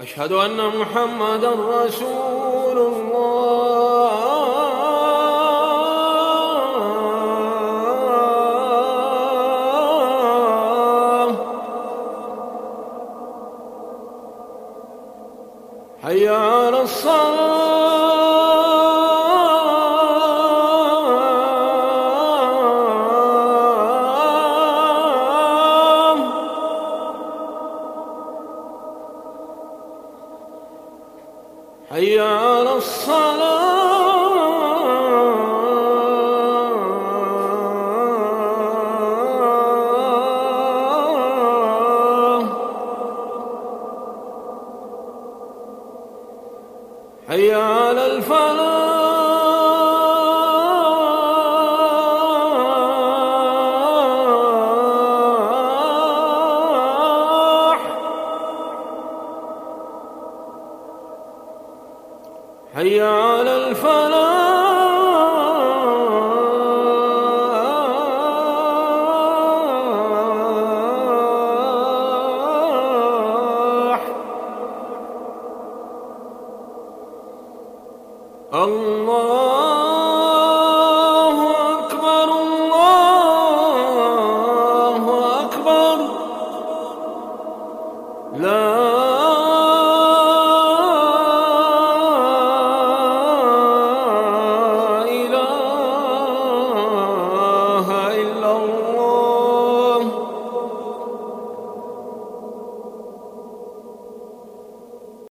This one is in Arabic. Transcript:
أشهد أن محمدا رسول الله. حي على الصلاة. حي على الصلاة. حي على الفلاح. هيا على الفلاح. الله أكبر الله أكبر. لا